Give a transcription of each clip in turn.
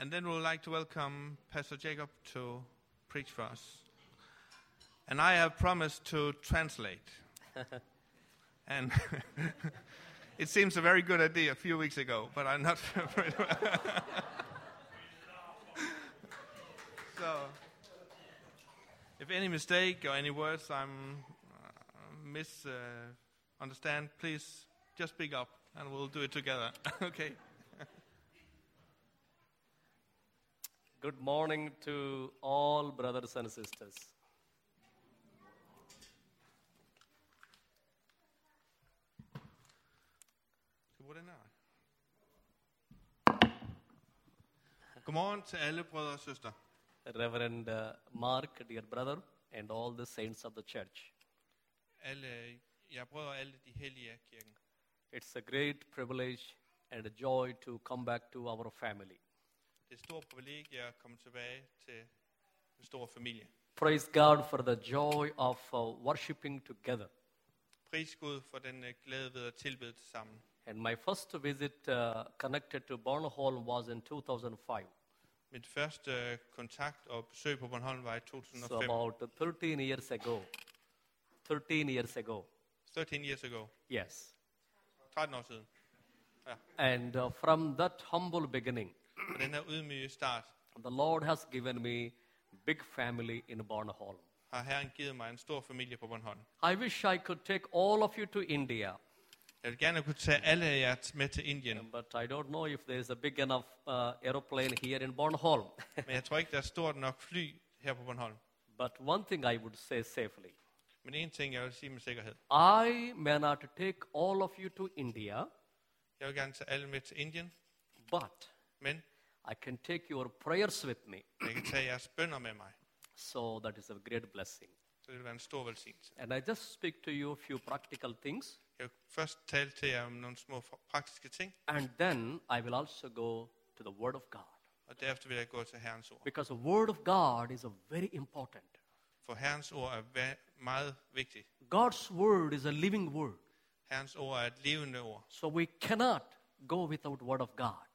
And then we'd like to welcome Pastor Jacob to preach for us. And I have promised to translate. and it seems a very good idea a few weeks ago, but I'm not. so, if any mistake or any words I'm uh, mis uh, please just speak up and we'll do it together. okay. Good morning to all brothers and sisters. Skal vi bruge den her? Godmorgen til alle brødre og søstre. Reverend uh, Mark, dear brother, and all the saints of the church. Alle jer brødre og alle de hellige af kirken. It's a great privilege and a joy to come back to our family. Det er et stort privilegie at komme tilbage til en stor familie. Praise God for the joy of uh, worshiping together. Pris Gud for den øh, glæde ved at tilbede sammen. And my first visit uh, connected to Bornholm was in 2005. Mit første øh, kontakt og besøg på Bornholm var i So 2005. about 13 years ago. 13 years ago. 13 years ago. Yes. 13 år siden. And uh, from that humble beginning, Og den her start the Lord has given me big family in Bornholm. har Herren givet mig en stor familie på Bornholm. I wish I could take all of you to India, Jeg vil gerne kunne tage alle jer med til Indien, but I don't know if there is a big enough uh, aeroplane here in Bornholm. men jeg tror ikke, der er stort nok fly her på Bornholm. but one thing I would say safely Men en ting, jeg vil sige med sikkerhed. I may not take all of you to India, Jeg vil gerne tage alle med til Indien, but men I can take your prayers with me. jeg kan tage jeres bønder med mig. So that is a great blessing. Så det vil være en stor velsignelse. And I just speak to you a few practical things, Jeg vil først tale til jer om nogle små praktiske ting, and then I will also go to the Word of God. og derefter vil jeg gå til Herrens ord. Because the Word of God is a very important. For Herrens ord er meget vigtigt. God's Word is a living Word. Herrens ord er et levende ord, So we cannot go without Word of God.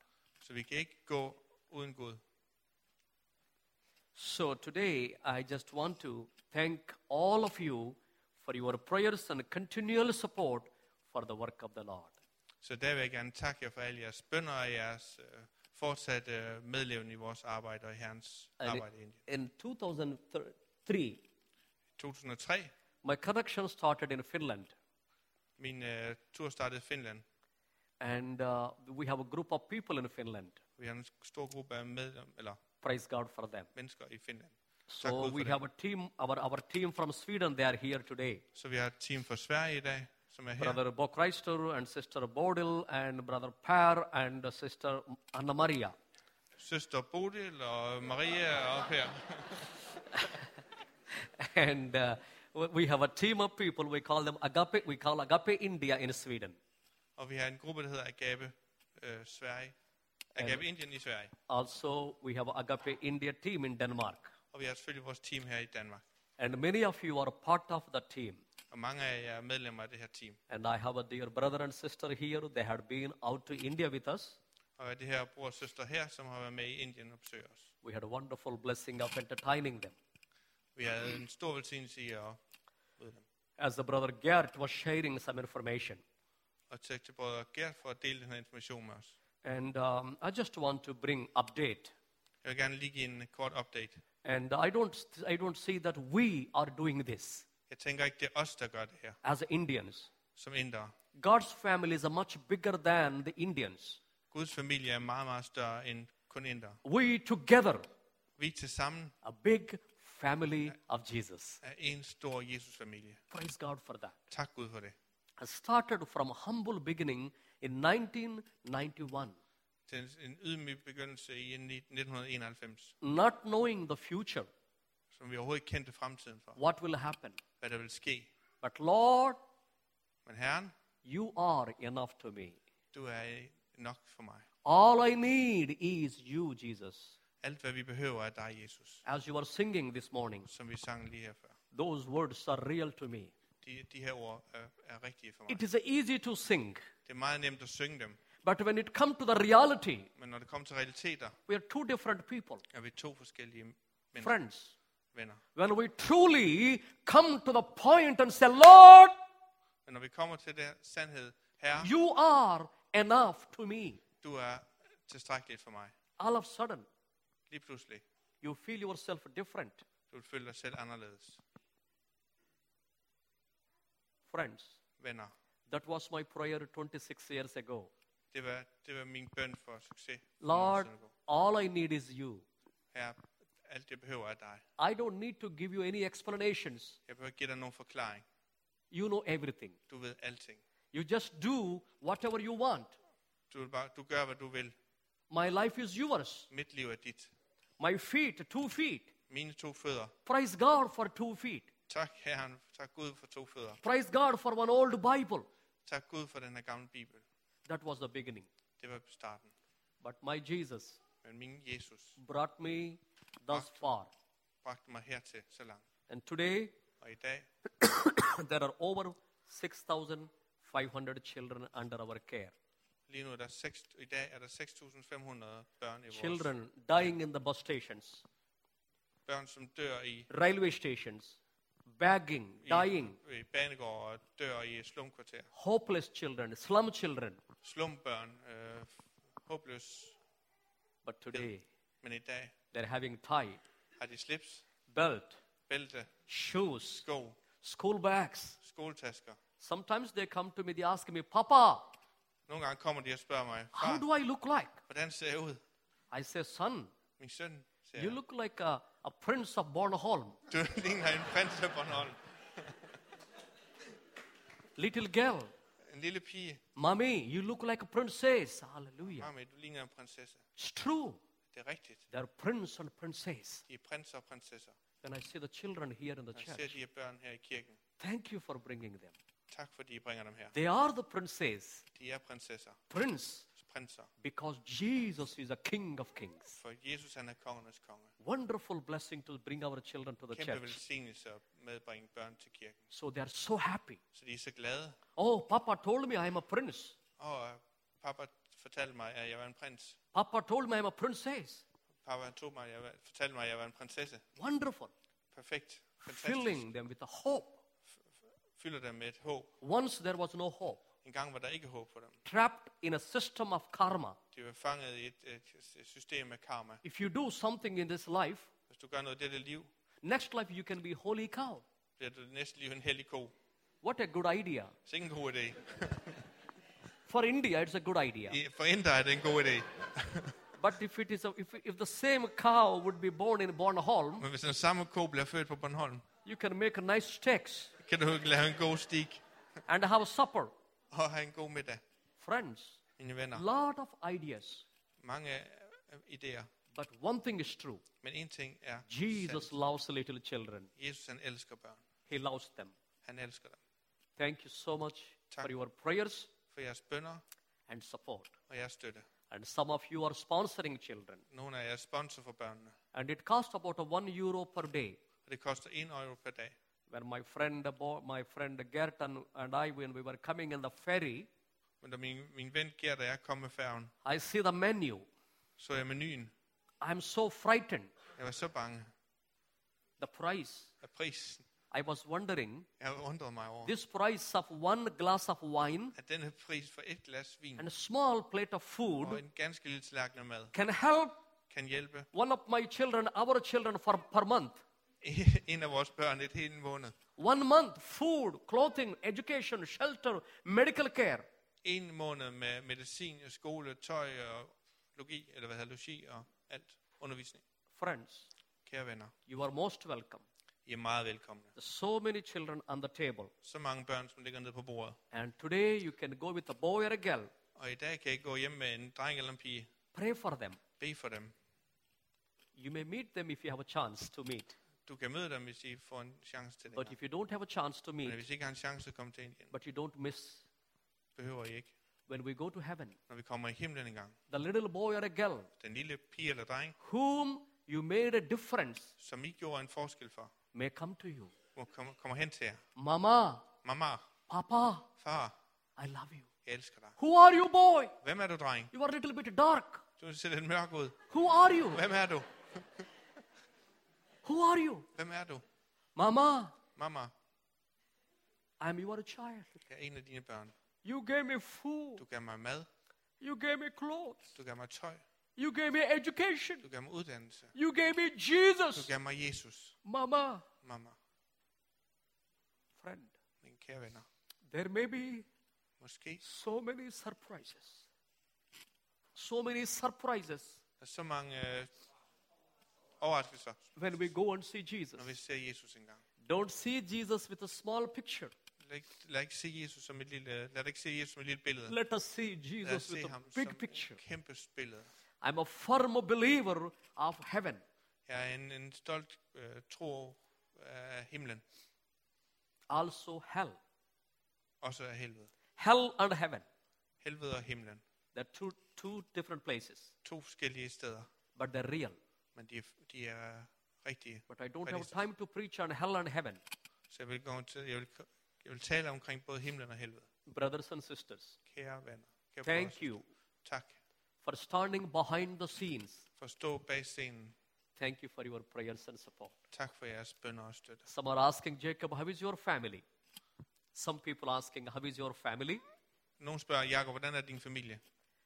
Så vi kan ikke gå uden Gud. So today I just want to thank all of you for your prayers and continual support for the work of the Lord. Så der vil jeg gerne takke jer for alle jeres bønder og jeres øh, fortsatte øh, medleven i vores arbejde og i Herrens And arbejde i Indien. in 2003, 2003, my connection started in Finland. min øh, tur startede i Finland. And uh, we have a group of people in Finland. Vi har en stor gruppe af medlem, eller Praise God for them. mennesker i Finland. So Gud for we det. have a team, our, our team from Sweden, they are here today. Så vi har et team fra Sverige i dag, som er her. Brother Bo Christer and Sister Bodil and Brother Per and Sister Anna Maria. Søster Bodil og Maria og Per. And uh, we have a team of people, we call them Agape, we call Agape India in Sweden. Og vi har en gruppe, der hedder Agape øh, Sverige. Agape Indien i Sverige. Also, we have Agape India team in Denmark. Og vi har selvfølgelig vores team her i Danmark. And many of you are part of the team. Og mange af jer er medlemmer af det her team. And I have a dear brother and sister here. They had been out to India with us. Og det her bror og søster her, som har været med i Indien og besøgt os. We had a wonderful blessing of entertaining them. Vi havde en stor velsignelse i at møde dem. As the brother Gert was sharing some information. Og tak til brødre Gert for at dele den her information med os. And um, I just want to bring update. Jeg vil gerne lige give en kort update. And I don't, I don't see that we are doing this Jeg tænker ikke, det er os, der gør det her, as Indians. som indere. God's family is much bigger than the Indians. Guds familie er meget, meget større end kun indere. We together, Vi til sammen a big family of Jesus. er en stor Jesus-familie. Praise God for that. Tak Gud for det. Started from a humble beginning in 1991, Til en- ydmyg begyndelse i 1991, not knowing the future, som vi overhovedet kendte fremtiden for. what will happen. Hvad der vil ske. But Lord, Men Herren, you are enough to me. du er nok for mig. All I need is you, Jesus. Alt, hvad vi behøver, er dig, Jesus. As you were singing this morning, Som vi sang lige her før. those words are real to me. De, de her ord er, er rigtige for mig. It is easy to sing, Det er meget nemt at synge dem. But when it comes to the reality, Men når det kommer til realiteter, we are two different people, er vi to forskellige mennesker, friends. venner. When we truly come to the point and say, Lord, Men når vi kommer til det sandhed, Herre, you are enough to me, du er tilstrækkeligt for mig. all of a sudden, Lige pludselig, you feel yourself different. du vil føle dig selv anderledes. Friends, Venner, that was my prayer 26 years ago. det var, det var min bøn for succes. Lord, nogle år siden ago. all I need is you. Herre, alt det behøver er dig. I don't need to give you any explanations. Jeg behøver ikke give dig nogen forklaring. You know everything. Du ved alting. You just do whatever you want. Du, bare, du gør, hvad du vil. My life is yours. Mit liv er dit. My feet, two feet. Mine to fødder. Praise God for two feet. Tak, Herren. Tak Gud for to fødder. Praise God for one old Bible. Tak Gud for den her gamle bibel. That was the beginning. Det var starten. But my Jesus Men min Jesus brought me thus far. bragte mig hertil så langt. And today, Og i dag there are over 6,500 children under our care. Lige nu er der 6, i dag er der 6.500 børn i vores Children dying in the bus stations, børn, som dør i, railway stations, begging, i, dying. i banegårde og dør i slumkvarter. Hopeless children, slum children. Slumbørn, øh, håbløs. But today, Men i dag they're having tie, har de slips, belt, bælte, shoes, sko, school bags. skoletasker. Sometimes they come to me, they ask me, Papa, Nogle gange kommer de og spørger mig, how do I look like? hvordan ser jeg ud? I say, Son, Min søn ser you look like a, a prince of Bornholm. Du ligner en prins af Bornholm. Little girl, En lille pige. Mommy, you look like a princess. Hallelujah. Mami, du ligner en prinsesse. It's true. Det er rigtigt. They're prince and princess. De er prinser og prinsesser. When I see the children here in the Når jeg ser de børn her i kirken, thank you for bringing them. tak fordi I bringer dem her. They are the princess, De er prinsesser, prince, prinser. because Jesus is a king of kings. For Jesus han er kongernes konge. Wonderful blessing to bring our children to the Kæmpe church. velsignelse at medbringe børn til kirken. So they are so happy. Så de er så glade. Oh, Papa told me I am a prince. Og øh, pappa fortalte mig, at jeg var en prins. Papa told me I'm a princess. Pappa tog mig, jeg var, fortalte mig, at jeg var en prinsesse. Wonderful. Perfekt. Fantastisk. Filling them with a hope. Fylder dem med et håb. Once there was no hope. En gang var der ikke håb for dem. Trapped in a system of karma. De var fanget i et, et, system af karma. If you do something in this life, Hvis du gør noget i dette liv, next life you can be holy cow. bliver du næste liv en hellig ko. What a good idea. Det er en god idé. For India, it's a good idea. I- For Indre er det en god idé. But if it is, a, if, if the same cow would be born in Bornholm, Men hvis den samme ko bliver født på Bornholm, you can make a nice steaks kan du lave en god stik and have a supper. Og have en god middag. Friends, Mine venner, lot of ideas. mange øh, idéer. But one thing is true. Men en ting er, Jesus sandt. loves little children. Jesus han elsker børn. He loves them. Han elsker dem. Thank you so much for your prayers For jeres bønder and support. og jeres støtte. And some of you are sponsoring children. Nogle af jer er sponsor for børnene. And it costs about a one euro per day. Og det koster 1 euro per dag. When my friend, my friend Gert and, and I, when we were coming in the ferry, Men da min, min ven Gert og jeg kom med færgen, I see the menu. så jeg menuen. I'm so frightened. Jeg var så bange The price. af prisen. I was wondering, Jeg undrede mig over, this price of one glass of wine at denne pris for et glas vin and a small plate of og food en ganske lille tallerken af mad can help kan hjælpe one of my children, our children, for per month. En af vores børn et helt måned. One month, food, clothing, education, shelter, medical care. En måned med medicin, skole, tøj og logi, eller hvad hedder logi og alt. Undervisning. Friends, Kære venner, you are most welcome. I er meget velkomne. So many children on the table. Så mange børn, som ligger nede på bordet. And today you can go with a boy or a girl. Og i dag kan I gå hjem med en dreng eller en pige. Pray for them. Be for dem. You may meet them if you have a chance to meet. Du kan møde dem, hvis I får en chance til det. But if you don't have a chance to Men meet, hvis I ikke har en chance komme til Indien, but you don't miss, behøver I ikke. when we go to heaven, Når vi kommer i himlen en gang. the little boy or a girl Den lille pige eller dreng, whom you made a difference som I gjorde en forskel for, may come to you. må komme, kommer hen til jer. Mama, Mama, Papa, far, I love you. jeg elsker dig. Who are you, boy? Hvem er du, dreng? You are a little bit dark. Du ser lidt mørk ud. Who are you? Hvem er du? Who are you? Hvem er du? Mama, Mamma, I'm your child. jeg er en af dine børn. You gave me food. Du gav mig mad. You gave me clothes. Du gav mig tøj. You gave me education. Du gav mig uddannelse. You gave me Du Jesus. gav mig Jesus. Mama, Mamma, friend, mine kære venner. there may be Måske so many surprises. So many surprises der er så mange overraskelser, when we go and see Jesus. når vi ser Jesus engang. Don't see Jesus with a small picture. Lad ikke, lad ikke se Jesus som et lille, lad ikke se Jesus som et lille billede. Let us see Lad os Jesus se with a ham big som picture. et kæmpe billede. I'm a firm believer of heaven. Jeg er en, en stolt øh, tro af himlen, Also hell. også af helvede. Hell and heaven. Helvede og himlen. They're two, two different places, To forskellige steder, but they're real. Men de de er rigtige. But I don't have time to preach on hell and heaven. Så jeg vil, gå til, jeg vil, jeg vil tale omkring både himlen og helvede. Brothers and sisters, Kære venner, kære thank you tak for standing behind the scenes. for at stå bag scenen. Thank you for your prayers and support. Tak for jeres bønder og støtte. Some are asking Jacob, how is your family? Some people asking, how is your family? Nogle spørger, Jakob, hvordan er din familie?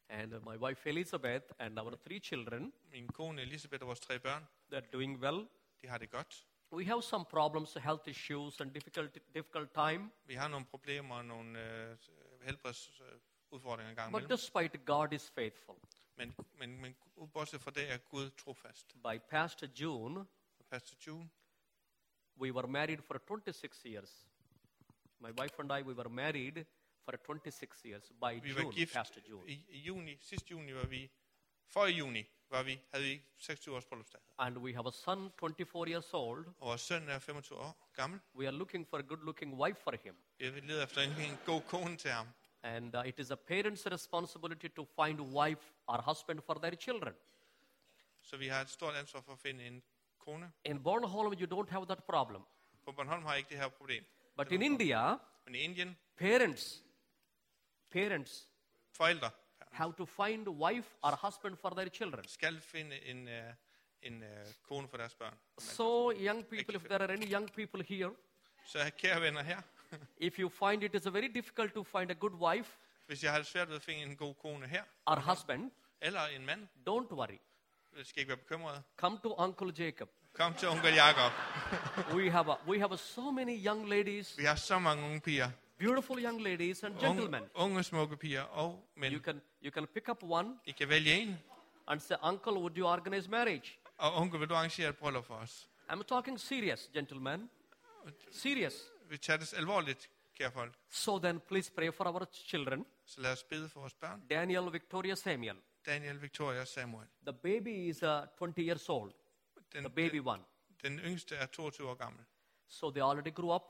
And uh, my wife Elizabeth and our three children, Min kone Elisabeth og vores tre børn, they're doing well. de har det godt. We have some problems, health issues, and difficult, difficult time. Vi har nogle problemer og nogle øh, helbredsudfordringer engang But imellem. despite God is faithful. Men, men, men bortset fra det er Gud trofast. By past June, Pastor June, we were married for 26 years. My wife and I, we were married for 26 years by vi var June, gift past June. i, i juni, sidste juni var vi, for i juni var vi, havde vi 26 års bryllupsdag. And we have a son, 24 years old. Og vores søn er 25 år gammel. We are looking for a good looking wife for him. Jeg vil lede efter en, en god kone til ham. And uh, it is a parent's responsibility to find a wife or husband for their children. Så vi har et stort ansvar for at finde en kone. In Bornholm, you don't have that problem. På Bornholm har jeg ikke det her problem. But in India, Men i Indien, parents, parents forældre have to find a wife or husband for their children. skal finde en, en uh, kone for deres børn. So, young people, if there are any young people here, Så kære venner her, if you find it is very difficult to find a good wife hvis jeg har det svært ved at finde en god kone her, or husband, eller en mand, don't worry. så skal I ikke være bekymret. Come to Uncle Jacob. Kom til onkel Jakob. We have, a, we have a, so many young ladies, Vi har så mange unge piger. Beautiful young ladies and gentlemen. Unge, smukke piger og You can, you can pick up one I kan vælge en. and say, Uncle, would you organize marriage? Og onkel, vil du arrangere et bryllup for os? I'm talking serious, gentlemen. Serious. Vi tager det alvorligt, kære folk. So then, please pray for our children Så lad os bede for vores børn. Daniel, Victoria, Samuel. Daniel, Victoria Samuel. The baby is uh, 20 years old, Den, the baby one. den yngste er 22 år gammel. So they already grew up.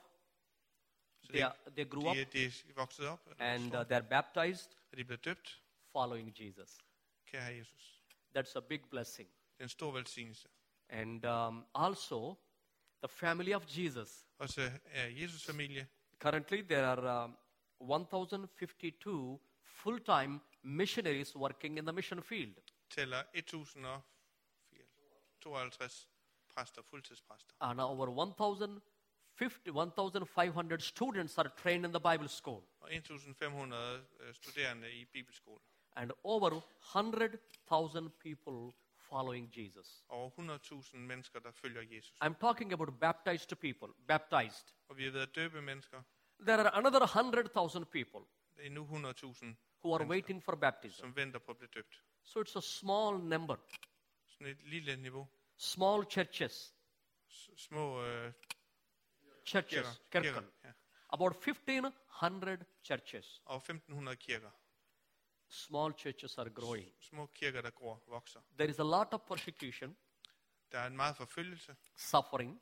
Så They, are, they grew up de, de er op, and uh, they're baptized og de blev døbt. following Jesus. Kære Jesus. That's a big blessing. Det er en stor velsignelse. And um, also, the family of Jesus. Også er Jesus familie. Currently, there are um, 1,052 full time missionaries working in the mission field. tæller 1052 præster, fuldtidspræster. And over 1,050 1,500 students are trained in the Bible school. Og 1500 studerende i bibelskolen. And over 100,000 people following Jesus. Over 100.000 mennesker, der følger Jesus. I'm talking about baptized people, baptized. Og vi døbe mennesker. There are another 100,000 people Det er nu 100.000, who are waiting for baptism. som venter på at blive døbt. So it's a small number. Sådan et lille niveau. Small churches, S- små øh, churches, kirker kirken. ja. About 1,500 churches. Og 1500 kirker. Small churches are growing. Små kirker, der gror, vokser. There is a lot of persecution, Der er en meget forfølgelse, suffering,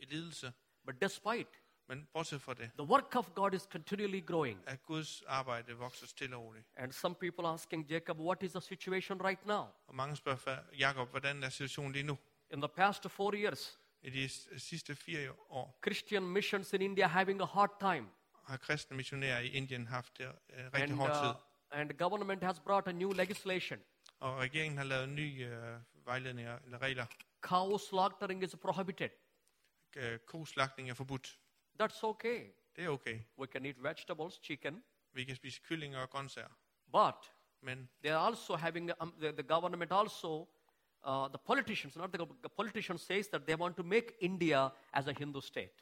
lidelse. but despite, Men bortset fra det, the work of God is continually growing. at Guds arbejde vokser stille og roligt. And some people asking Jacob, what is the situation right now? Og mange spørger Jakob, hvordan er situationen lige nu? In the past four years, de sidste fire år Christian missions in India having a hard time. har kristne missionærer i Indien haft det øh, rigtig And, hård tid. uh, and the government has brought a new legislation. Og regeringen har lavet nye øh, vejledninger eller regler. Cow slaughtering is prohibited. Øh, koslagtning er forbudt. That's okay. Det er okay. We can eat vegetables, chicken, Vi kan spise kyllinger og grøntsager. but Men they are also having um, the, the government also uh, the politicians not the, the politicians says that they want to make india as a hindu state.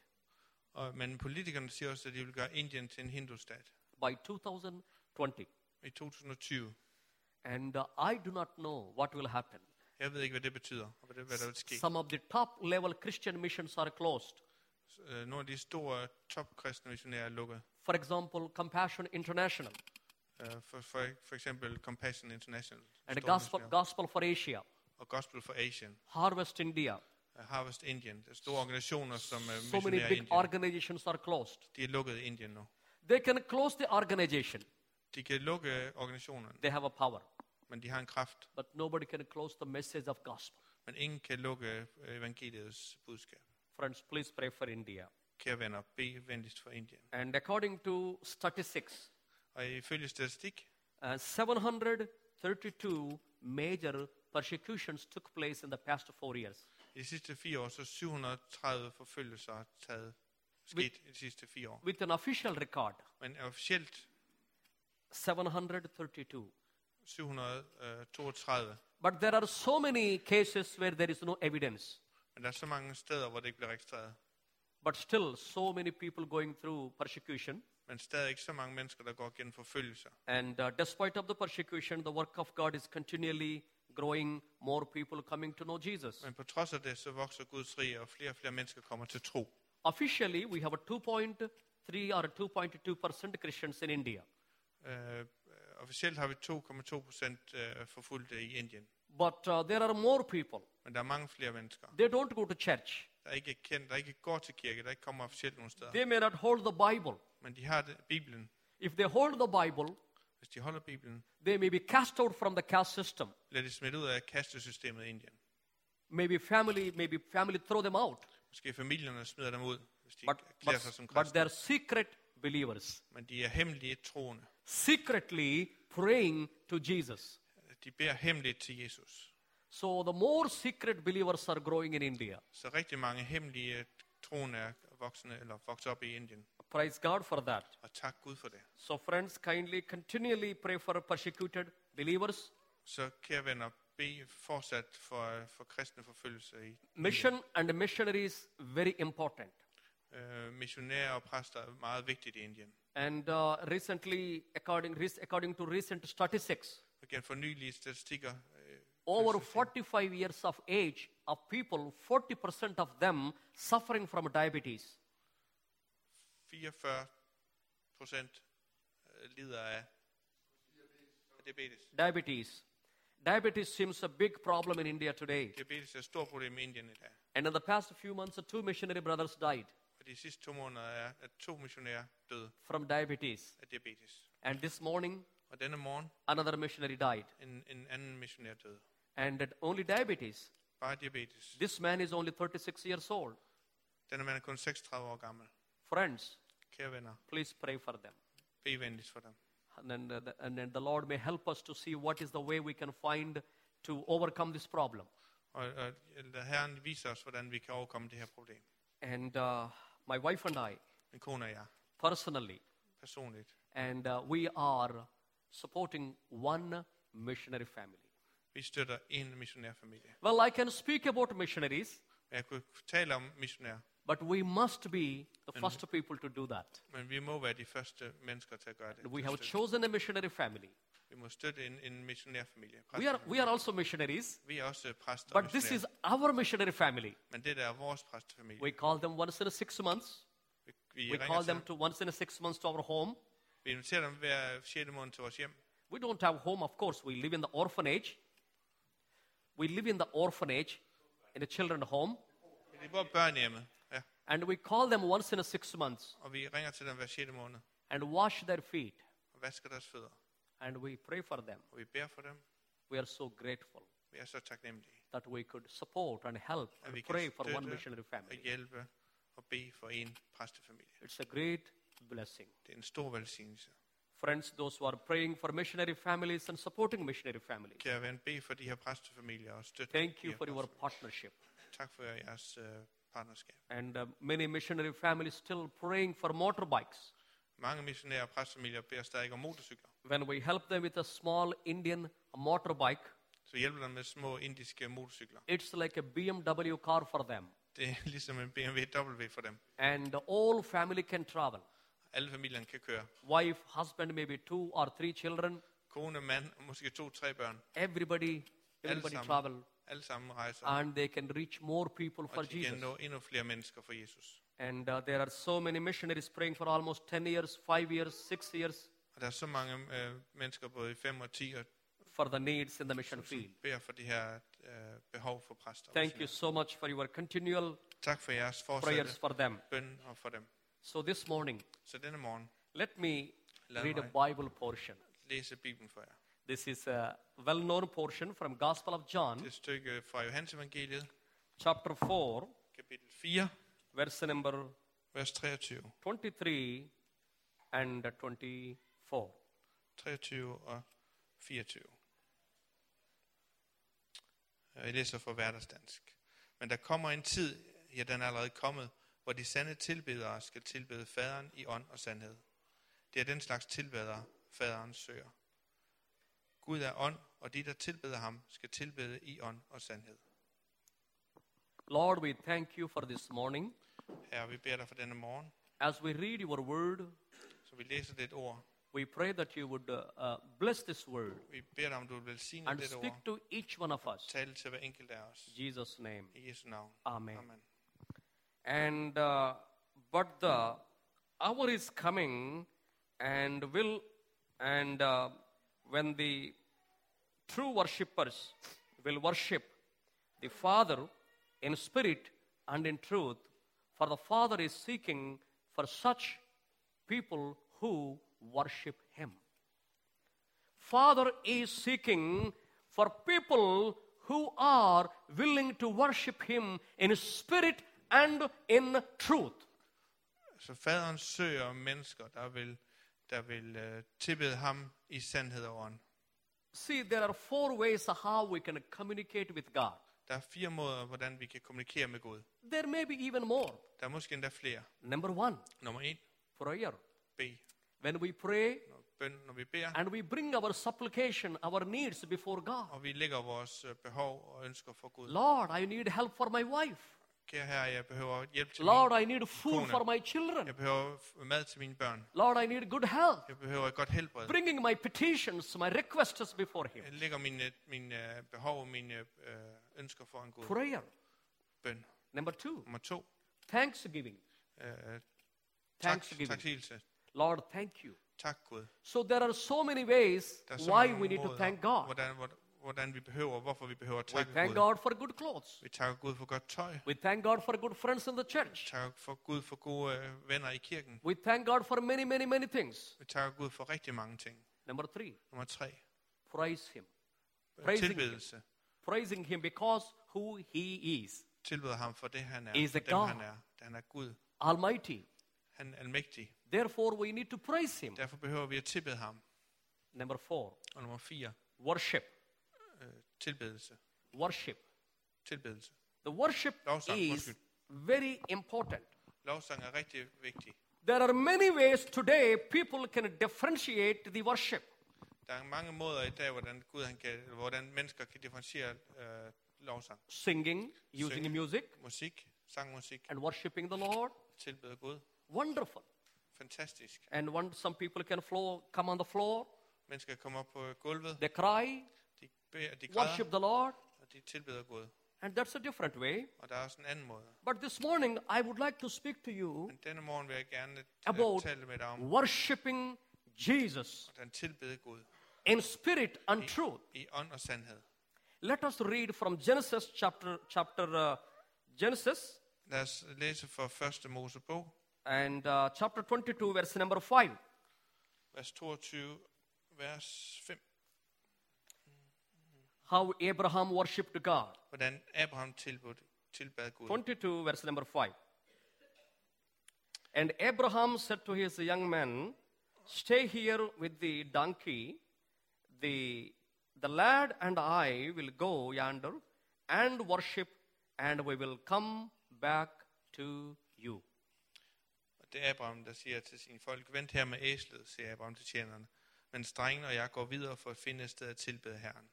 Og, men politikerne siger også, at de vil gøre Indien til en hindustat by 2020 i 2020. and uh, i do not know what will happen. Jeg ved ikke, hvad det betyder, og hvad, det, hvad der vil ske. some of the top level christian missions are closed. Øh, Nogle af de store topkristne missionærer er lukket. for example compassion international. Øh, For, for, for eksempel Compassion International. And gospel, missionærer, gospel for asia og Gospel for Asian, harvest india Harvest Indian. Det er store organisationer, som er so many i big Indien. organizations are closed De er lukket i Indien nu. they can close the organization De kan lukke organisationerne, they have a power men de har en kraft. but nobody can close the message of gospel Men ingen kan lukke øh, evangeliets budskab. friends please pray for india Kære venner, bed venligst for Indien. And according to statistics, Og ifølge statistik, uh, 732 major persecutions took place in the past four years. i de sidste fire år, så 730 forfølgelser har taget sket i de sidste fire år. With an official record, Men officielt 732. 732. But there are so many cases where there is no evidence. Men der er så mange steder, hvor det ikke bliver registreret. But still, so many people going through persecution. Men stadig så mange mennesker, der går gennem forfølgelser. And uh, despite of the persecution, the work of God is continually growing. More people coming to know Jesus. Men på trods af det, så vokser Guds rige, og flere og flere mennesker kommer til tro. Officially, we have a 2.3 or 2.2 percent Christians in India. Uh, officielt har vi 2,2 procent uh, forfulgte i Indien. But uh, there are more people. Men der er mange flere mennesker, They don't go to church. der ikke er kendt, der ikke går til kirke, der ikke kommer officielt nogen steder. They may not hold the Bible. Men de har det, Bibelen. If they hold the Bible, Hvis de holder Bibelen, they may be cast out from the caste system. bliver de smidt ud af kastesystemet i Indien. Maybe family, maybe family throw them out. Måske familierne smider dem ud, hvis de But, klæder sig som but, but they're secret believers, Men de er hemmelige troende. secretly praying to Jesus. De beder hemmeligt til Jesus. So the more secret believers are growing in India. Så rigtig mange hemmelige troende er voksne eller vokset op i Indien. Praise God for that. Og tak Gud for det. So friends, kindly continually pray for persecuted believers. Så kære venner, bed fortsat for, for kristne forfølgelse i Mission and missionaries very important. øh, missionærer og præster er meget vigtigt i Indien. And uh, recently, according, according to recent statistics, igen for nylige statistikker, over 45 years of age of people, 40% of them suffering from diabetes. 44 procent øh, lider af diabetes. Diabetes. Diabetes seems a big problem in India today. Diabetes er et stort problem i Indien i dag. And in the past few months, two missionary brothers died Og de sidste to måneder er, at to missionærer døde from diabetes. af diabetes. And this morning, Og denne morgen, another missionary died. en, en anden missionær døde. And that only diabetes. Bare diabetes. This man is only 36 years old. Denne mand er kun 36 år gammel. Friends, Kære venner, please pray for them. bed venligst for dem. And then, the, and then the Lord may help us to see what is the way we can find to overcome this problem. Og, og Herren vise os, hvordan vi kan overkomme det her problem. And uh, my wife and I, Min kone og jeg, personally, personligt, and uh, we are supporting one missionary family. Vi støtter en missionærfamilie. Well, I can speak about missionaries, Men tale om but we must be the first people to do that. men vi må være de første mennesker til at gøre det. We have chosen a missionary family. Vi må støtte en, en missionærfamilie. We are, we are also missionaries, vi er også præster but this is our missionary family. Men det der er vores præstefamilie. We call them once in a six months. Vi, vi, We call them to once in a six months to our home. vi inviterer dem hver 6. måned til vores hjem. We don't have home, of course. We live in the orphanage. We live in the orphanage in the children's home, De bor i ja. and we call them once in a six months og vi ringer til dem hver 6. måned and wash their feet, og vasker deres fødder. and we pray for them. Og vi beder for dem. We are so grateful Vi er så taknemmelige. that we could support and help and pray for one missionary og family. hjælpe og bede for en præstefamilie. It's a great blessing. Det er en stor velsignelse. Friends, those who are praying for missionary families and supporting missionary families, Kære ven, bed for de her præstefamilier og støt thank you for your partnership. Tak for jeres uh, partnerskab. And uh, many missionary families still praying for motorbikes. Mange missionære præstefamilier beder stadig om motorcykler. When we help them with a small Indian motorbike, Så hjælper dem med små indiske motorcykler. it's like a BMW car for them. Det er ligesom en BMW W for dem. And all family can travel. Alle familierne kan køre. Wife, husband, maybe two or three children. Kone, mand måske to, tre børn. Everybody, everybody sammen. travel. Alle sammen rejser. And they can reach more people for Og de kan Jesus. nå endnu flere mennesker for Jesus. And uh, there are so many missionaries praying for almost 10 years, 5 years, 6 years Og der er så mange øh, mennesker, både i 5 og 10, og for the needs in the mission field. beder for de her øh, behov for præster. Thank you so much for your continual Tak for jeres prayers for them. bøn og for dem. So this morning, Så denne morgen let me Lad read mig. a Bible portion. læse Bibelen for jer. This is a well known portion from Gospel of John, Det er et stykke fra Johannes evangeliet, chapter 4, kapitel 4, verse number vers 23. 23 and 24. 23 og 24. Jeg læser fra hverdagsdansk. Men der kommer en tid, ja den er allerede kommet, hvor de sande tilbedere skal tilbede faderen i ånd og sandhed. Det er den slags tilbedere, faderen søger. Gud er ånd, og de, der tilbeder ham, skal tilbede i ånd og sandhed. Lord, we thank you for this morning. Herre, vi beder dig for denne morgen, As we read your word, så vi læser dit ord. we pray that you would uh, uh, bless this word Vi beder dig, om du vil and speak ord. to each one of us. Tale til hver enkelt af os. In Jesus' name. I Jesu navn. Amen. Amen. And uh, but the hour is coming, and will and uh, when the true worshippers will worship the Father in spirit and in truth, for the Father is seeking for such people who worship Him. Father is seeking for people who are willing to worship Him in spirit and in truth. Så faderen søger mennesker, der vil, der vil uh, tilbede ham i sandhed og ånd. See, there are four ways of how we can communicate with God. Der er fire måder, hvordan vi kan kommunikere med Gud. There may be even more. Der er måske endda flere. Number one, Nummer et, prayer. bed. When we pray Når, bøn, når vi beder, and we bring our supplication, our needs before God. og vi lægger vores øh, behov og ønsker for Gud. Lord, I need help for my wife. Kære herre, jeg behøver hjælp til Lord, min, I need food Kone. for my children. Jeg behøver mad til mine børn. Lord, I need good health. Jeg behøver et godt helbred. Bringing my petitions, my requests before Him. Jeg lægger mine, mine øh, behov og mine øh, ønsker for en Gud. Prayer. Bøn. Number two, Nummer to, thanksgiving. øh, tak, Thanksgiving. Lord, thank you. Tak Gud. So there are so many ways er why we need to thank God. Hvordan, hvordan, vi behøver, hvorfor vi behøver at We thank Gud. God for good clothes. Vi takker Gud for godt tøj. We thank God for good friends in the church. Vi takker for Gud for gode øh, venner i kirken. We thank God for many, many, many things. Vi takker Gud for rigtig mange ting. Number three, Nummer tre. praise Him. Praising Him. Tilbedelse. Praising Him because who He is. Tilbeder ham for det, han er. Is For a God. han er. Han er Gud. Almighty. Han er almægtig. Therefore, we need to praise Him. Derfor behøver vi at tilbede ham. Number four, Og nummer fire. worship. Tilbedelse. Worship. Tilbedelse. The worship Lovsang, is undskyld. very important. Lovsang er rigtig vigtig. There are many ways today people can differentiate the worship. Der er mange måder i dag, hvordan, Gud, han kan, hvordan mennesker kan differentiere øh, lovsang. Singing, using Singing. music, Musik, sangmusik, and worshiping the Lord. tilbede Gud. Wonderful. Fantastisk. And when some people can floor, come on the floor, Mennesker kommer op på gulvet, they cry, de, beder, de worship the Lord, og de tilbeder Gud. and that's a different way. Og der er også en anden måde. But this morning, I would like to speak to you Men denne morgen vil jeg gerne about tale med dig om, worshiping Jesus tilbede Gud in spirit and truth. i ånd og sandhed. Let us read from Genesis chapter chapter uh, Genesis Lad os læse fra 1. Mosebog, and uh, chapter 22, verse number five. vers 22, vers 5. How Abraham worshipped God. Hvordan Abraham tilbad, tilbad Gud. 22, verse number five. And Abraham said to his young men, Stay here with the donkey. The, the lad and I will go yonder and worship, and we will come back to you. Og det er Abraham, der siger til sine folk, vent her med æslet, siger Abraham til tjenerne. Men drengen og jeg går videre for at finde et sted at tilbede Herren.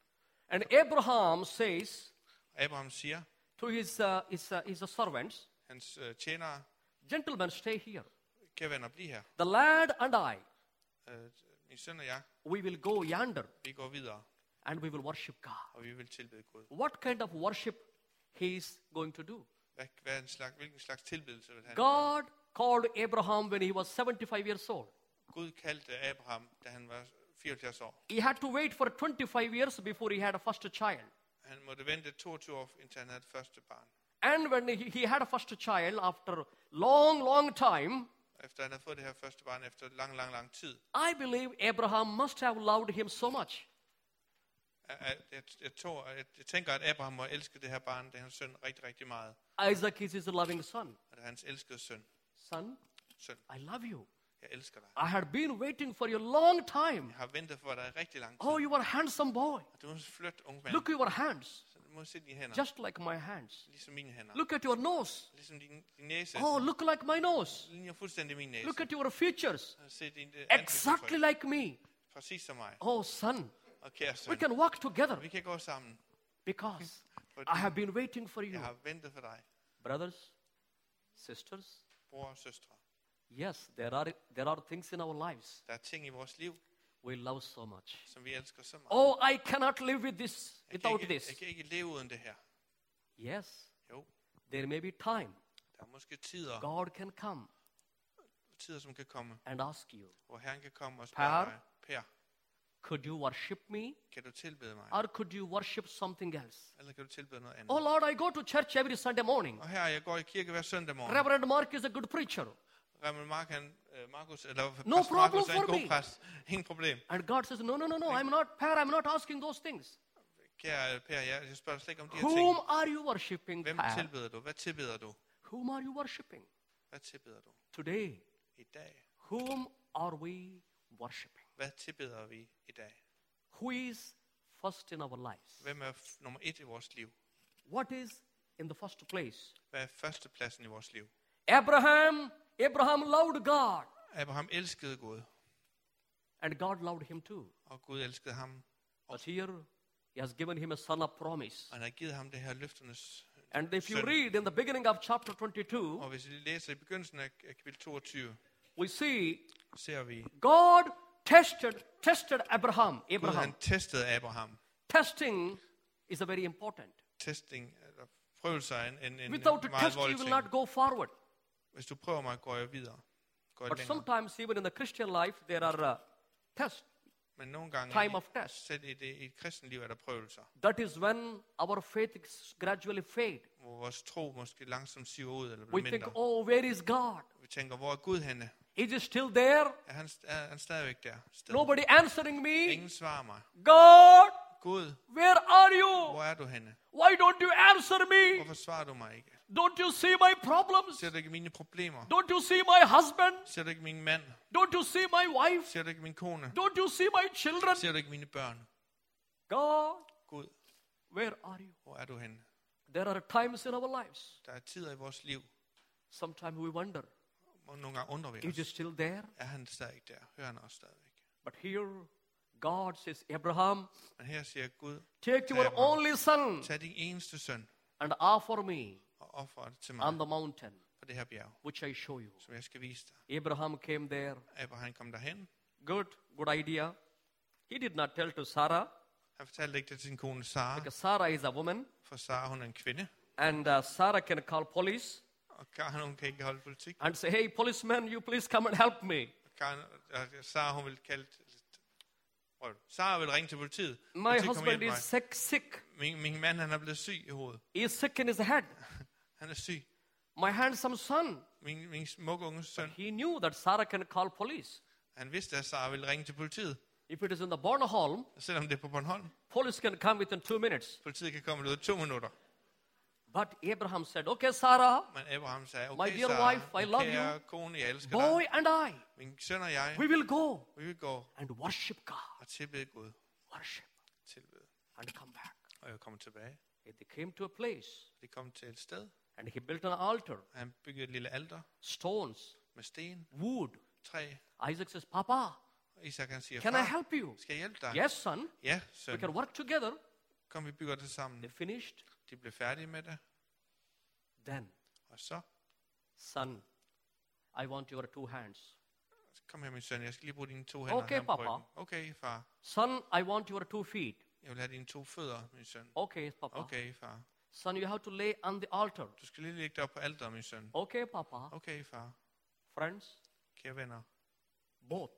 And Abraham says Abraham siger, to his, uh, his, uh, his servants, hans tjenere, Gentlemen, stay here. kære venner, bliv her. The lad and I, min søn og jeg, we will go yonder vi går videre, and we will worship God. og vi vil tilbede Gud. What kind of worship he is going to do? Hvad, hvad er en slags, hvilken slags tilbedelse vil han? God called Abraham when he was 75 years old. Gud kaldte Abraham, da han var 74 år. He had to wait for 25 years before he had a first child. Han måtte vente 22 år, indtil han havde første barn. And when he, he had a first child after long, long time, Efter han havde fået det her første barn efter lang, lang, lang tid. I believe Abraham must have loved him so much. Jeg, jeg, jeg, tror, jeg, jeg tænker, at Abraham må elske det her barn, det er hans søn, rigtig, rigtig meget. Isaac is his loving son. Og det er hans elskede søn. Son, Søn, I love you. Jeg elsker dig. I had been waiting for you a long time. Jeg har ventet for dig rigtig lang tid. Oh, you are a handsome boy. Du er en flot ung mand. Look at your hands, må se dine hænder, just like my hands. ligesom mine hænder. Look at your nose. Ligesom din, din næse, Oh, look like my nose. ligner fuldstændig min næse. Look at your features. Se din Exactly like me. Præcis som mig. Oh, son, Og kære we can walk together vi kan gå sammen. because I have been waiting for Jeg you. har ventet for dig, Brothers, sisters, bror og søstre. Yes, there are, there are things in our lives Der er ting i vores liv, we love so much. som vi elsker så meget. Oh, I cannot live with this, Jeg kan, without ikke, this. jeg kan ikke leve uden det her. Yes, Jo, there may be time. der er måske tider, God can come tider som kan komme, and ask you, hvor Herren kan komme og Per? spørge dig, Per, could you worship me kan du tilbede mig? or could you worship something else? Eller kan du tilbede noget andet? Oh Lord, I go to church every Sunday morning. Og her, jeg går i kirke hver søndag morgen. Reverend Mark is a good preacher. Reverend Mark, han, øh, Markus, eller No problem Markus er en for god me. præst. Ingen problem. And God says, No, no, no, no, I'm not, Per, I'm not asking those things. Kære Per, jeg, jeg spørger slet ikke om de her ting. Whom are you worshiping, Hvem Per? tilbeder du? Hvad tilbeder du? Whom are you worshiping? Hvad tilbeder du? Today, I dag. whom are we worshiping? Hvad tilbeder vi i dag? Who is first in our lives? Hvem er f- nummer et i vores liv? What is in the first place? Hvad er førstepladsen i vores liv? Abraham, Abraham loved God, Abraham elskede Gud, and God loved him too. og Gud elskede ham. But here, he has given him a son of promise. Og han har givet ham det her løfternes And if you read in the beginning of chapter 22, Og hvis vi læser i begyndelsen af kapitel 22, we see ser vi, God tested, tested Abraham. Gud Abraham. han testede Abraham. Testing is a very important. Testing, eller prøvelser er en, en, en Without a meget test, you will not go forward. Hvis du prøver mig, går jeg videre. Går jeg But længere. sometimes, even in the Christian life, there are uh, tests. Men nogle gange, time of test. selv i, det, i et kristen liv, er der prøvelser, That is when our faith is gradually fade. hvor vores tro måske langsomt siver ud eller We bliver think, mindre. oh, where is God? Vi tænker, hvor er Gud henne? Is he still there? Er han, er han stadigvæk der? Sted? Nobody answering me? Ingen svarer mig. God, Gud, where are you? hvor er du henne? Why don't you answer me? Hvorfor svarer du mig ikke? Don't you see my problems? Ser du ikke mine problemer? Don't you see my husband? Ser du ikke min mand? Don't you see my wife? Ser du ikke min kone? Don't you see my children? Ser du ikke mine børn? God, Gud, where are you? hvor er du henne? There are times in our lives. Der er tider i vores liv, Sometimes we wonder, hvor nogle gange undrer vi is he still there? Er han stadig der? Hører han stadigvæk? But here, God says, Abraham, her siger Gud, take your Abraham. only son tag din eneste søn and offer me og offer det til mig on the mountain, på det her bjerg, which I show you. som jeg skal vise dig. Abraham came there. Abraham kom derhen. Good, good idea. He did not tell to Sarah, Han fortalte ikke det til sin kone Sara, because Sarah is a woman, for Sara hun er en kvinde. and uh, Sarah can call police Og Karen hun kan ikke holde politik. and say, hey, policeman, you please come and help me. Karen, Sara hun vil kalde... Prøv. Sara vil ringe til politiet. My Politiet, husband is sick, sick. Min, min mand han er blevet syg i hovedet. He is sick in his head. Han er syg. My handsome son. Min, min smukke unge søn. He knew that Sarah can call police. Han vidste, at Sara ville ringe til politiet. If it is in the Bornholm, selvom det er på Bornholm. police can come within two minutes. Politiet kan komme ud to minutter. But Abraham said, Okay, Sarah, Men Abraham sagde, My dear Sara, wife, I min love kære kone, jeg elsker boy and I, Min søn og jeg, we will go vi vil gå and worship God. og tilbede Gud. Worship Tilbede. and come back. Og jeg kommer tilbage. And They came to a place De kom til et sted, and he built an altar, han byggede et lille alter stones, med sten, wood. træ. Isaac says, Papa, Og Isak han siger, can I far, help you? skal jeg hjælpe dig? Yes, son. Ja, We can work together. Kom, vi bygger det sammen. They finished. De blev færdige med det. Then, Og så, son, I want your two hands. kom her min søn, jeg skal lige bruge dine to hænder Okay, her på papa. ryggen. Okay, far. Son, I want your two feet. Jeg vil have dine to fødder, min søn. Okay, Papa. Okay, far. Son, you have to lay on the altar. Du skal lige lægge dig op på alteret, min søn. Okay, Papa. Okay, far. Friends, Kære venner. both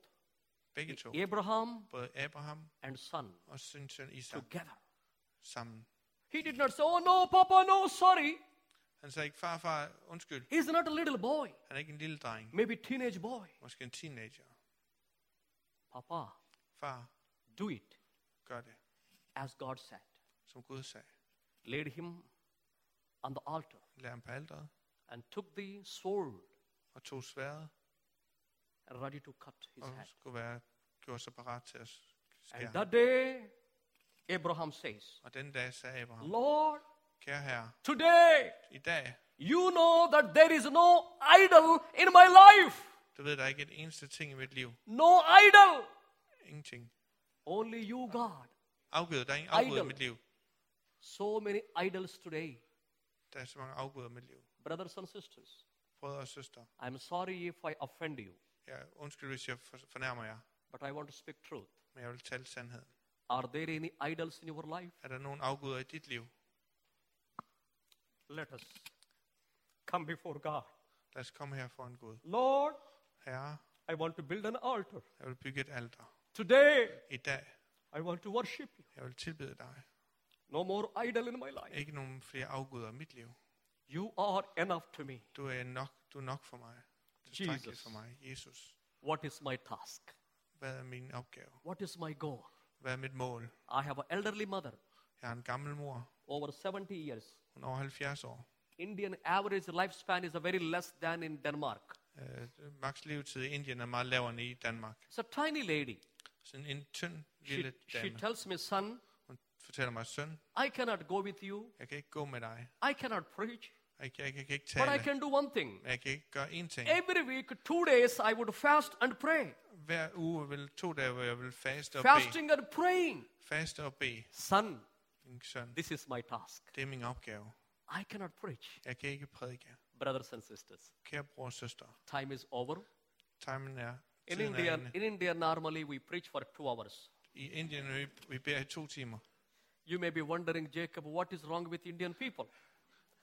Begge to. Abraham Både Abraham and son og sin søn Isak together. sammen. He did not say, Oh no, Papa, no, sorry. Han sagde ikke, far, far, undskyld. He's not a little boy, Han er ikke en lille dreng. maybe teenage boy. Måske en teenager. Papa, Far, do it gør det, as God said. som Gud sagde. Laid him on the altar Lad ham på and took the sword og tog sværet and ready to cut his og head. skulle være gjort sig parat til at skære And ham. that day, Abraham says, Og den dag sagde Abraham, Lord, kære herre, today i dag, you know that there is no idol in my life. du ved, der er ikke et eneste ting i mit liv. No idol. Ingenting. Only you, God. Afgud, der er ingen afgud i mit liv. So many idols today. Der er så mange afguder i mit liv. Brothers and sisters, Brødre og søstre, I'm sorry if I offend you, jeg undskyld, hvis jeg for- fornærmer jer, but I want to speak truth. men jeg vil tale sandheden. Are there any idols in your life? Er der nogen afguder i dit liv? Let us come before God. Lad os komme her for en Gud. Lord, Herre, I want to build an altar. jeg vil bygge et alter. Today, I dag, I want to worship you. jeg vil tilbede dig. No more idol in my life. Ikke nogen flere afguder i mit liv. You are enough to me. Du er nok, du er nok for mig. Tilstrækkeligt Jesus. for mig. Jesus, What is my task? hvad er min opgave? What is my goal? Hvad er mit mål? I have an elderly mother, Jeg har en gammel mor. over 70 years. Hun er over 70 år. Indian average lifespan is a very less than in Denmark. Øh, max levetid i Indien er meget lavere end i Danmark. It's a tiny lady. Sådan en tynd She, lille she dame. tells me, son, Hun fortæller mig, søn, I cannot go with you. jeg kan ikke gå med dig. I cannot preach. Jeg, jeg, But I can do one thing. Kan ikke én ting. Every week, two days, I would fast and pray. Hver uge vil to dage, hvor jeg vil faste og bede. Fasting and praying. Faste og bede. Son, Min this is my task. det er min opgave. I cannot preach. Jeg kan ikke prædike. Brothers and sisters, Kære bror og søster, time is over. timen er, In er India, in India, normally we preach for two hours. I Indien, vi, vi beder i to timer. You may be wondering, Jacob, what is wrong with Indian people?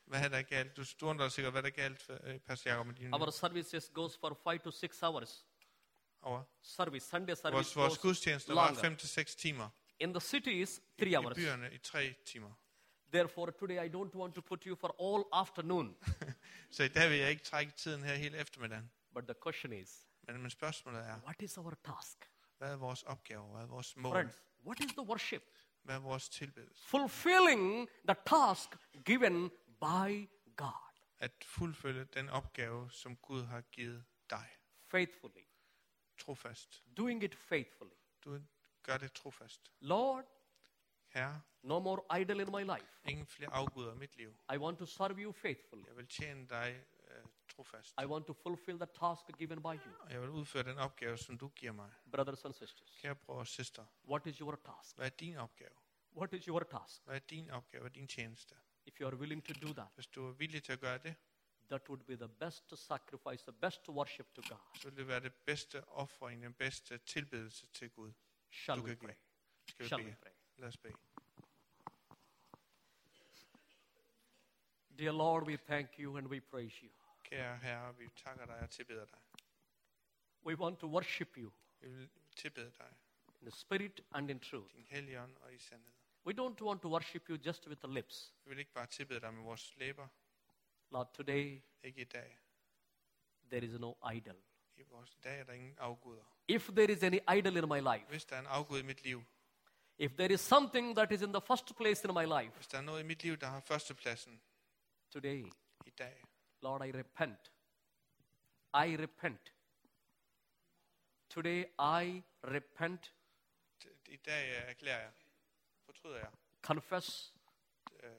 Hvad er der galt? Du, dig sikkert, hvad der er galt, for, øh, Pastor Jacob, med Our services goes for five to six hours. over. Service, Sunday service Vores, vores goes gudstjenester var. 5 til 6 timer. In the cities, three I hours. byerne i 3 timer. Therefore, today I don't want to put you for all afternoon. Så i dag vil jeg ikke trække tiden her hele eftermiddagen. But the question is, Men, men spørgsmålet er, what is our task? hvad er vores opgave? Hvad er vores mål? Friends, what is the worship? Hvad er vores tilbedelse? Fulfilling the task given by God At fuldfølge den opgave, som Gud har givet dig. faithfully, Trofast. doing it faithfully. Du gør det trofast. Lord, Herre, no more idol in my life. ingen flere afguder i mit liv. I want to serve you faithfully. Jeg vil tjene dig uh, trofast. I want to fulfill the task given by you. Og jeg vil udføre den opgave, som du giver mig. Brothers and sisters, Kære bror og søster, what is your task? hvad er din opgave? What is your task? Hvad er din opgave? Hvad er din tjeneste? If you are willing to do that, Hvis du er villig til at gøre det, that would be the best sacrifice, the best worship to God. så vil det være det bedste offring, den bedste tilbedelse til Gud. Shall Du we kan pray? give. Skal vi Shall we pray? Lad os bede. Dear Lord, we thank you and we praise you. Kære Herre, vi takker dig og tilbeder dig. We want to worship you Vi vil tilbede dig, in the spirit and in truth. din og i sandhed. We don't want to worship you just with the lips. Vi vil ikke bare tilbede dig med vores læber, Lord, today ikke i dag. there is no idol. I vores dag er der ingen afguder. If there is any idol in my life, Hvis der er en afgud i mit liv, if there is something that is in the first place in my life, hvis der er noget i mit liv, der har førstepladsen, Today, i dag. Lord, I repent. I repent. Today, I repent, I dag erklærer jeg, fortryder jeg, confess, øh,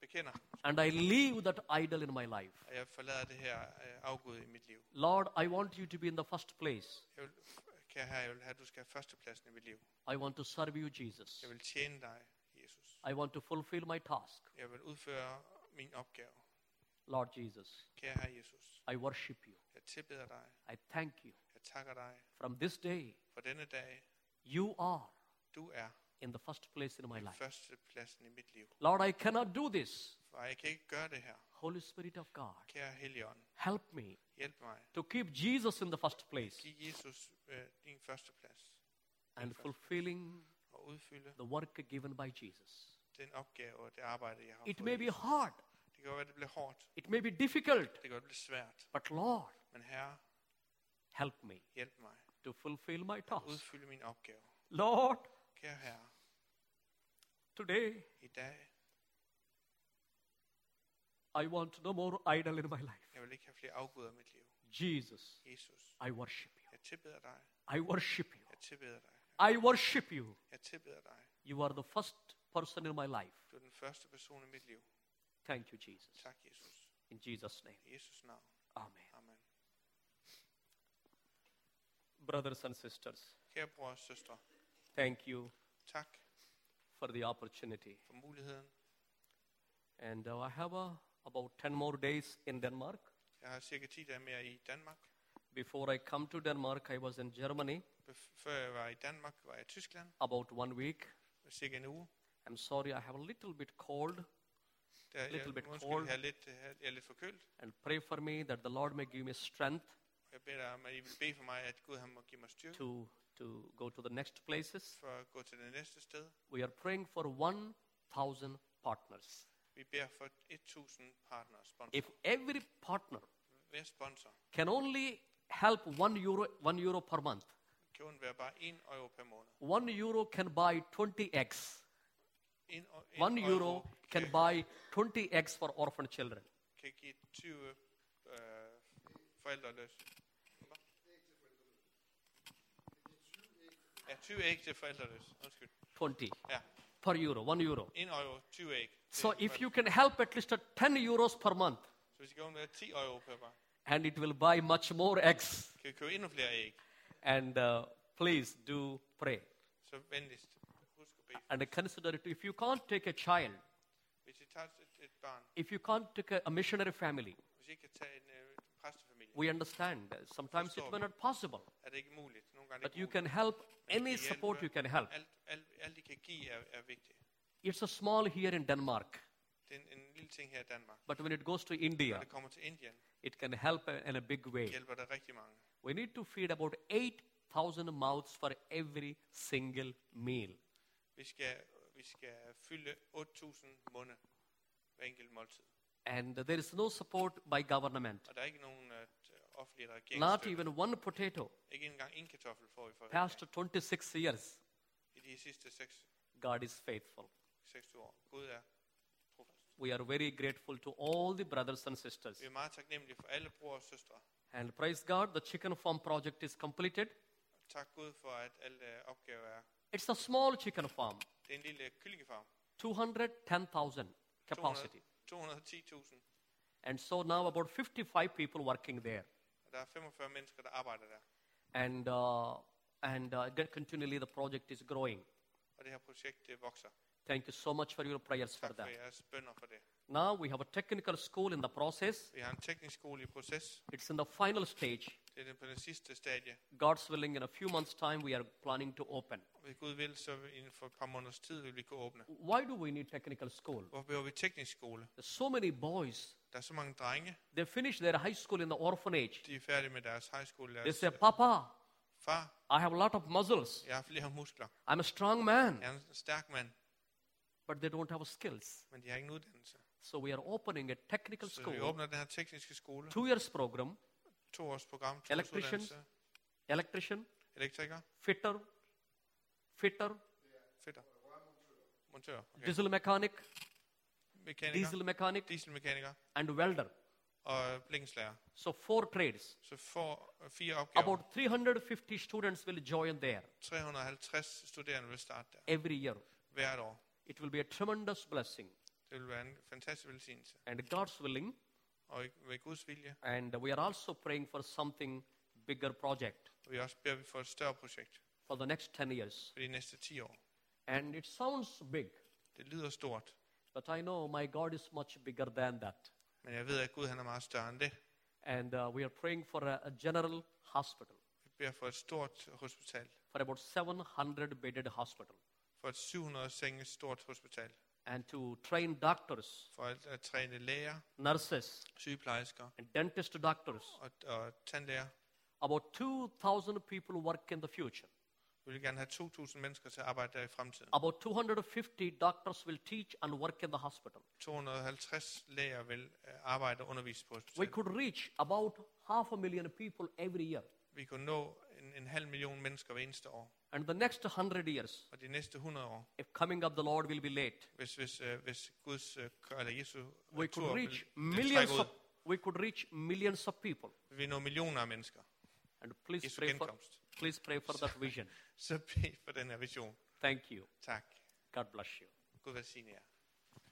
bekender, and I leave that idol in my life. jeg forlader det her øh, afgud i mit liv. Lord, I want you to be in the first place. Jeg vil, kære herre, jeg vil have, at du skal have førstepladsen i mit liv. I want to serve you, Jesus. Jeg vil tjene dig, Jesus. I want to fulfill my task. Jeg vil udføre min opgave. Lord Jesus, Kære herre Jesus, I worship you. jeg tilbeder dig. I thank you. Jeg takker dig From this day, for denne dag. you are Du er in the first place in my life. førstepladsen i mit liv. Lord, I cannot do this. For jeg kan ikke gøre det her. Holy Spirit of God, Kære Helligånd, help me hjælp mig. to keep Jesus in the first place Giv Jesus øh, din førsteplads and fulfilling og udfylde the work given by Jesus. den opgave og det arbejde, jeg har It may be hard, Det kan være, det bliver hårdt. it may be difficult, Det kan svært. but Lord, Men Herre, help me hjælp mig. to fulfill my task. Udfylde min opgave. Lord, Kære Herre, today i dag, I want no more idol in my life. jeg vil ikke have flere afguder i mit liv. Jesus, Jesus, I worship you. jeg tilbeder dig. I worship you. Jeg tilbeder dig. I worship you. Jeg tilbeder dig. You are the first person in my life. Du er den første person i mit liv. Thank you, Jesus. Tak, Jesus. In Jesus' name. I Jesus navn. Amen. Amen. Brothers and sisters, Kære bror og søstre, thank you tak for the opportunity. for muligheden. And uh, I have uh, about 10 more days in Denmark. Jeg har cirka 10 dage mere i Danmark. Before I come to Denmark, I was in Germany Bef- Før jeg var i Danmark, var jeg i Tyskland. about one week. Cirka en uge. I'm sorry, I have a little bit cold. Der, jeg, Little bit undskyld, cold. jeg er lidt, jeg er lidt forkølet. And pray for me that the Lord may give me strength Jeg beder dig om, at I vil bede for mig, at Gud han må give mig styrke to, to go to the next places. for at gå til det næste sted. We are praying for 1,000 partners. Vi beder for 1000 partnere, sponsor. If every partner Hver sponsor can only help one euro, one euro per month, kan undvære bare 1 euro per måned. one euro can buy 20 eggs. En, o- en One euro can buy 20 eggs for orphan children. kan give 20 øh, forældreløse. Ja, 20 æg til forældreløse. Undskyld. 20 Ja, per euro, one euro. 1 euro, 20 æg. So if you can help at least at 10 euros per month, Så hvis I kan undvære 10 euro per barn, and it will buy much more eggs. kan vi købe endnu flere æg. And uh, please do pray. Så venligst husk at bede. And consider it. If you can't take a child, Hvis I tager et, et barn, if you can't take a, a missionary family, hvis I ikke kan tage en øh, we understand. Sometimes it may not possible, er det ikke muligt. Nogle gange er but you can help any support you can help. Alt, alt, alt kan give er, er vigtigt. It's a small here in Denmark, Det er en, en lille ting her i Danmark. but when it goes to Når India, det kommer til Indien, it can help in a big way. hjælper der rigtig mange. We need to feed about 8,000 mouths for every single meal. Vi skal, vi skal fylde 8.000 munde hver enkelt måltid. And there is no support by government. Og der er ikke nogen uh, offentlige Not even one potato. Ikke engang en kartoffel får vi Past 26 years, i de sidste 6, God is faithful. 6 år. Gud trofast. We are very grateful to all the brothers and sisters. Vi er meget taknemmelige for alle bror og søstre. And praise God, the chicken farm project is completed. Tak Gud for, at alle uh, er. It's a small chicken farm, Det en lille kyllingefarm. 210,000 capacity. 210.000. And so now about 55 people working there. Der er 45 mennesker, der arbejder der. And, uh, and uh, continually the project is growing. Og det her projekt det vokser. Thank you so much for your prayers for that. for. Now we have a technical school in the process. Vi har en teknisk skole i proces. It's in the final stage. Det på den sidste stadie. God's willing, in a few months' time, we are planning to open. Hvis Gud vil, så inden for et par måneders tid vil vi kunne åbne. Why do we need technical school? Hvorfor behøver vi teknisk skole? There's so many boys. Der er så mange drenge, They finish their high school in the orphanage. de er færdige med deres high school. They Deres say, Papa, far, I have a lot of muscles. jeg har flere muskler. I'm a strong man. Jeg er en stærk mand, But they don't have skills. men de har ingen uddannelse. So we are opening a technical Så vi school, åbner den her tekniske skole. two years program, To års program, to Electrician. electrician, Elektriker, fitter, fitter, fitter, montør, okay. diesel mechanic, bilmekaniker, diesel mechanic, dieselmekaniker and welder. Uh, og blikkenslager. So four trades. Så får øh, uh, fire opgaver. About 350 students will join there 350 studerende vil starte der every year. hvert år. It will be a tremendous blessing. Det vil være en fantastisk velsignelse. And God's willing, Ved Guds vilje, and we are also praying for something bigger project vi også beder for et større projekt for the next 10 years. for de næste 10 år. And it sounds big, Det lyder stort, but I know my God is much bigger than that. men jeg ved, at Gud han er meget større end det. And uh, we are praying for a, a general hospital, Vi beder for et stort hospital, for about 700 bedded hospital, for et 700 senge stort hospital, and to train doctors, for at, at træne læger, nurses, sygeplejersker and dentist doctors. og, og tandlæger. About 2,000 people work in the future. Vi vil gerne have 2.000 mennesker til at arbejde der i fremtiden. About 250 doctors will teach and work in the hospital. 250 læger vil øh, arbejde og undervise på We hospitalet. could reach about half a million people every year. Vi kunne nå en, en halv million mennesker hver eneste år. And the next 100 years, Og de næste 100 år, if coming of the Lord will be late, hvis, hvis, øh, hvis Guds øh, eller Jesu øh, we could reach vil millions of, ud, we could reach millions of people. vil vi nå millioner af mennesker. And please Jesu pray for, genkomst. please pray for that vision. Så bed for den her vision. Thank you. Tak. God bless you. Gud velsigne jer.